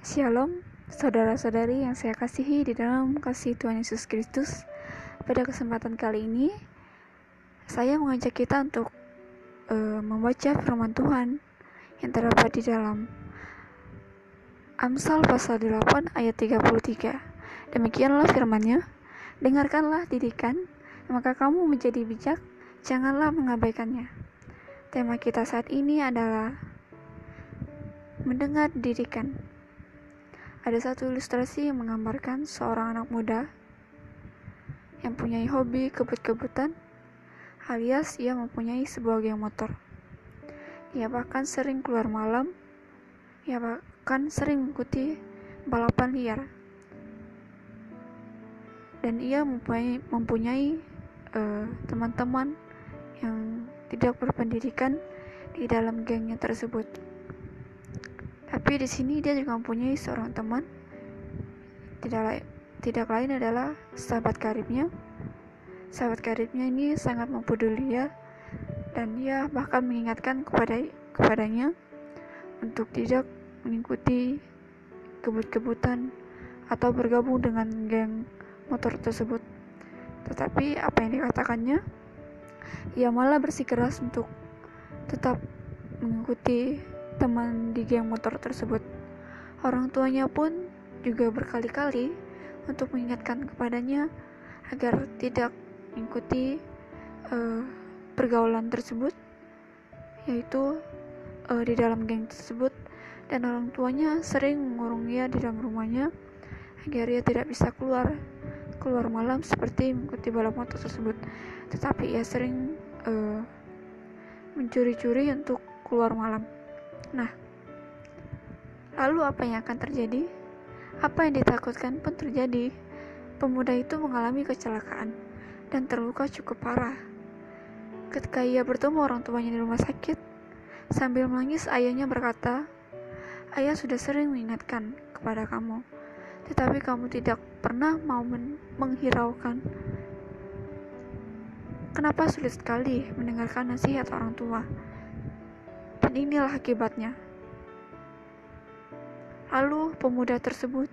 Shalom, saudara-saudari yang saya kasihi di dalam kasih Tuhan Yesus Kristus. Pada kesempatan kali ini, saya mengajak kita untuk uh, membaca firman Tuhan yang terdapat di dalam Amsal pasal 8 ayat 33. Demikianlah firmannya, dengarkanlah didikan, maka kamu menjadi bijak, janganlah mengabaikannya. Tema kita saat ini adalah mendengar didikan. Ada satu ilustrasi yang menggambarkan seorang anak muda yang punya hobi kebut-kebutan, alias ia mempunyai sebuah geng motor. Ia bahkan sering keluar malam, ia bahkan sering mengikuti balapan liar. Dan ia mempunyai, mempunyai uh, teman-teman yang tidak berpendidikan di dalam gengnya tersebut. Tapi di sini dia juga mempunyai seorang teman. Tidak lain, tidak lain adalah sahabat karibnya. Sahabat karibnya ini sangat mempeduli dia dan dia bahkan mengingatkan kepada kepadanya untuk tidak mengikuti kebut-kebutan atau bergabung dengan geng motor tersebut. Tetapi apa yang dikatakannya, ia malah bersikeras untuk tetap mengikuti teman di geng motor tersebut. Orang tuanya pun juga berkali-kali untuk mengingatkan kepadanya agar tidak mengikuti uh, pergaulan tersebut, yaitu uh, di dalam geng tersebut, dan orang tuanya sering mengurung ia di dalam rumahnya agar ia tidak bisa keluar keluar malam seperti mengikuti balap motor tersebut. Tetapi ia sering uh, mencuri-curi untuk keluar malam. Nah, lalu apa yang akan terjadi? Apa yang ditakutkan pun terjadi. Pemuda itu mengalami kecelakaan dan terluka cukup parah. Ketika ia bertemu orang tuanya di rumah sakit, sambil menangis ayahnya berkata, Ayah sudah sering mengingatkan kepada kamu, tetapi kamu tidak pernah mau menghiraukan. Kenapa sulit sekali mendengarkan nasihat orang tua? Dan inilah akibatnya. Lalu pemuda tersebut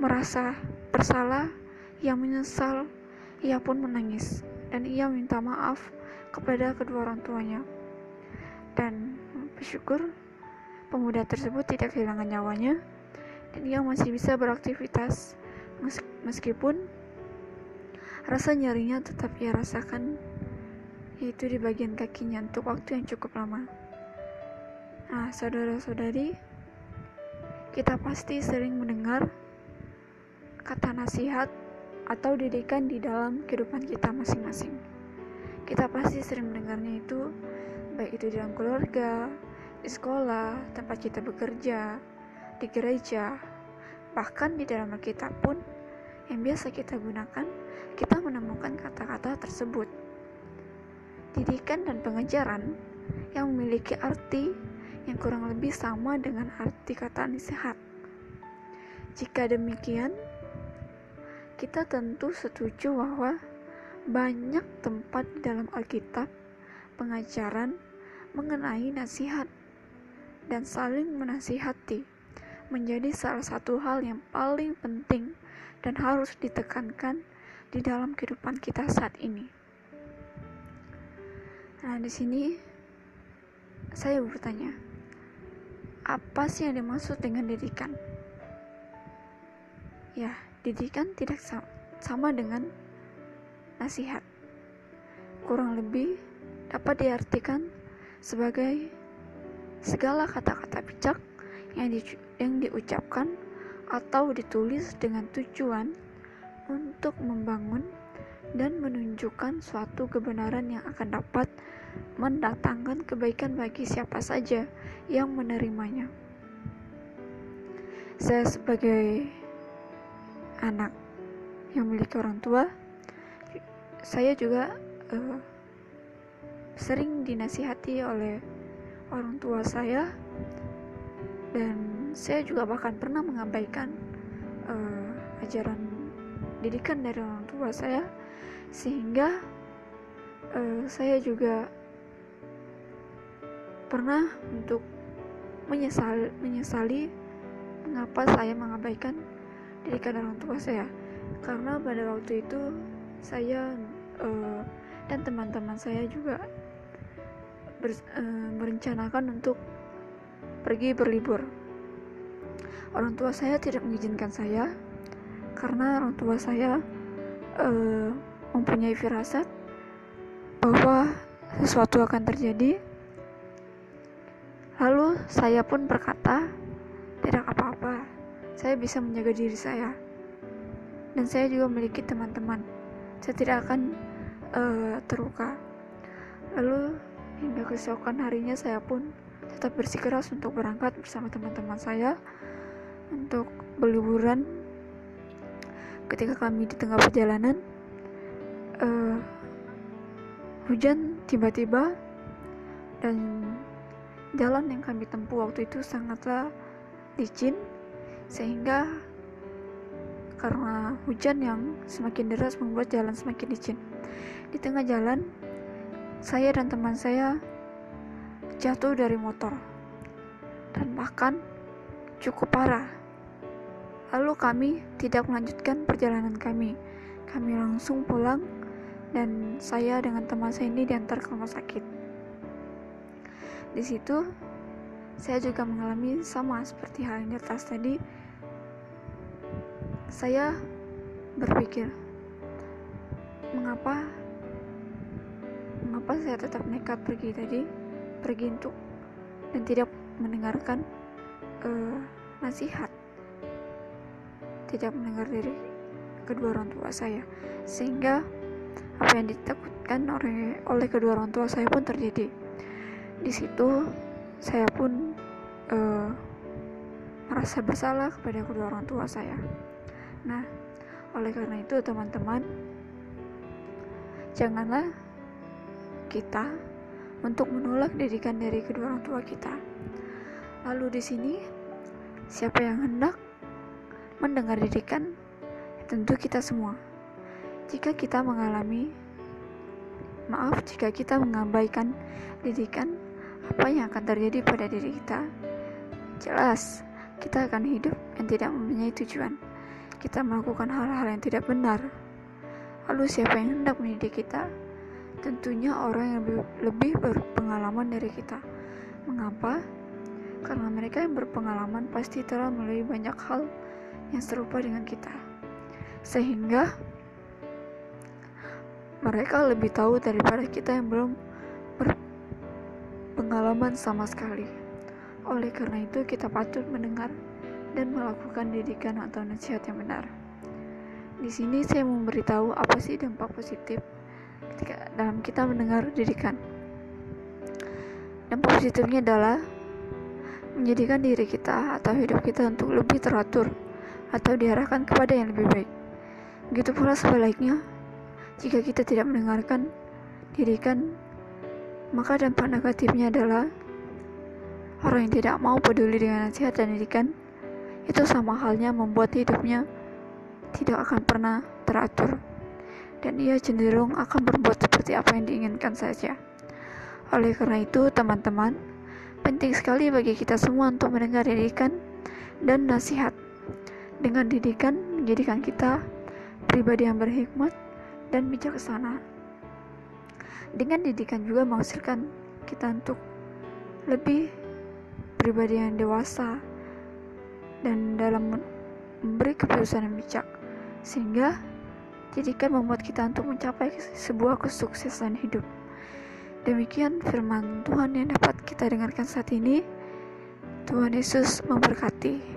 merasa bersalah, ia menyesal, ia pun menangis, dan ia minta maaf kepada kedua orang tuanya. Dan bersyukur pemuda tersebut tidak kehilangan nyawanya, dan ia masih bisa beraktivitas meskipun rasa nyerinya tetap ia rasakan yaitu di bagian kakinya untuk waktu yang cukup lama. Nah, saudara-saudari, kita pasti sering mendengar kata nasihat atau didikan di dalam kehidupan kita masing-masing. Kita pasti sering mendengarnya itu, baik itu di dalam keluarga, di sekolah, tempat kita bekerja, di gereja, bahkan di dalam Alkitab pun yang biasa kita gunakan, kita menemukan kata-kata tersebut didikan dan pengejaran yang memiliki arti yang kurang lebih sama dengan arti kata nasihat. Jika demikian, kita tentu setuju bahwa banyak tempat di dalam Alkitab pengajaran mengenai nasihat dan saling menasihati menjadi salah satu hal yang paling penting dan harus ditekankan di dalam kehidupan kita saat ini. Nah, di sini saya bertanya, apa sih yang dimaksud dengan didikan? Ya, didikan tidak sama dengan nasihat. Kurang lebih dapat diartikan sebagai segala kata-kata bijak yang, di, yang diucapkan atau ditulis dengan tujuan untuk membangun dan menunjukkan suatu kebenaran yang akan dapat mendatangkan kebaikan bagi siapa saja yang menerimanya. Saya sebagai anak yang memiliki orang tua, saya juga uh, sering dinasihati oleh orang tua saya dan saya juga bahkan pernah mengabaikan uh, ajaran didikan dari orang tua saya sehingga uh, saya juga pernah untuk menyesal menyesali mengapa saya mengabaikan didikan orang tua saya. Karena pada waktu itu saya uh, dan teman-teman saya juga ber, uh, merencanakan untuk pergi berlibur. Orang tua saya tidak mengizinkan saya karena orang tua saya uh, mempunyai firasat bahwa sesuatu akan terjadi. Lalu saya pun berkata, "Tidak apa-apa, saya bisa menjaga diri saya." Dan saya juga memiliki teman-teman. Saya tidak akan uh, terluka. Lalu hingga keesokan harinya saya pun tetap bersikeras untuk berangkat bersama teman-teman saya untuk berliburan ketika kami di tengah perjalanan uh, hujan tiba-tiba dan jalan yang kami tempuh waktu itu sangatlah licin sehingga karena hujan yang semakin deras membuat jalan semakin licin. Di tengah jalan saya dan teman saya jatuh dari motor dan bahkan cukup parah. Lalu kami tidak melanjutkan perjalanan kami. Kami langsung pulang dan saya dengan teman saya ini diantar ke rumah sakit. Di situ saya juga mengalami sama seperti hal yang di atas tadi. Saya berpikir, mengapa mengapa saya tetap nekat pergi tadi, pergi untuk dan tidak mendengarkan uh, nasihat, tidak mendengar dari kedua orang tua saya sehingga apa yang ditakutkan oleh kedua orang tua saya pun terjadi. Di situ saya pun uh, merasa bersalah kepada kedua orang tua saya. Nah oleh karena itu teman-teman janganlah kita untuk menolak didikan dari kedua orang tua kita. Lalu di sini siapa yang hendak mendengar didikan tentu kita semua. Jika kita mengalami, maaf jika kita mengabaikan didikan, apa yang akan terjadi pada diri kita? Jelas, kita akan hidup yang tidak mempunyai tujuan. Kita melakukan hal-hal yang tidak benar. Lalu siapa yang hendak mendidik kita? Tentunya orang yang lebih berpengalaman dari kita. Mengapa? Karena mereka yang berpengalaman pasti telah melalui banyak hal yang serupa dengan kita sehingga mereka lebih tahu daripada kita yang belum berpengalaman sama sekali. Oleh karena itu, kita patut mendengar dan melakukan didikan atau nasihat yang benar. Di sini saya memberitahu apa sih dampak positif ketika dalam kita mendengar didikan. Dampak positifnya adalah menjadikan diri kita atau hidup kita untuk lebih teratur atau diarahkan kepada yang lebih baik. Begitu pula sebaliknya, jika kita tidak mendengarkan didikan, maka dampak negatifnya adalah orang yang tidak mau peduli dengan nasihat dan didikan, itu sama halnya membuat hidupnya tidak akan pernah teratur, dan ia cenderung akan berbuat seperti apa yang diinginkan saja. Oleh karena itu, teman-teman, penting sekali bagi kita semua untuk mendengar didikan dan nasihat. Dengan didikan menjadikan kita pribadi yang berhikmat dan bijaksana. Dengan didikan juga menghasilkan kita untuk lebih pribadi yang dewasa dan dalam memberi keputusan yang bijak sehingga didikan membuat kita untuk mencapai sebuah kesuksesan hidup. Demikian firman Tuhan yang dapat kita dengarkan saat ini. Tuhan Yesus memberkati.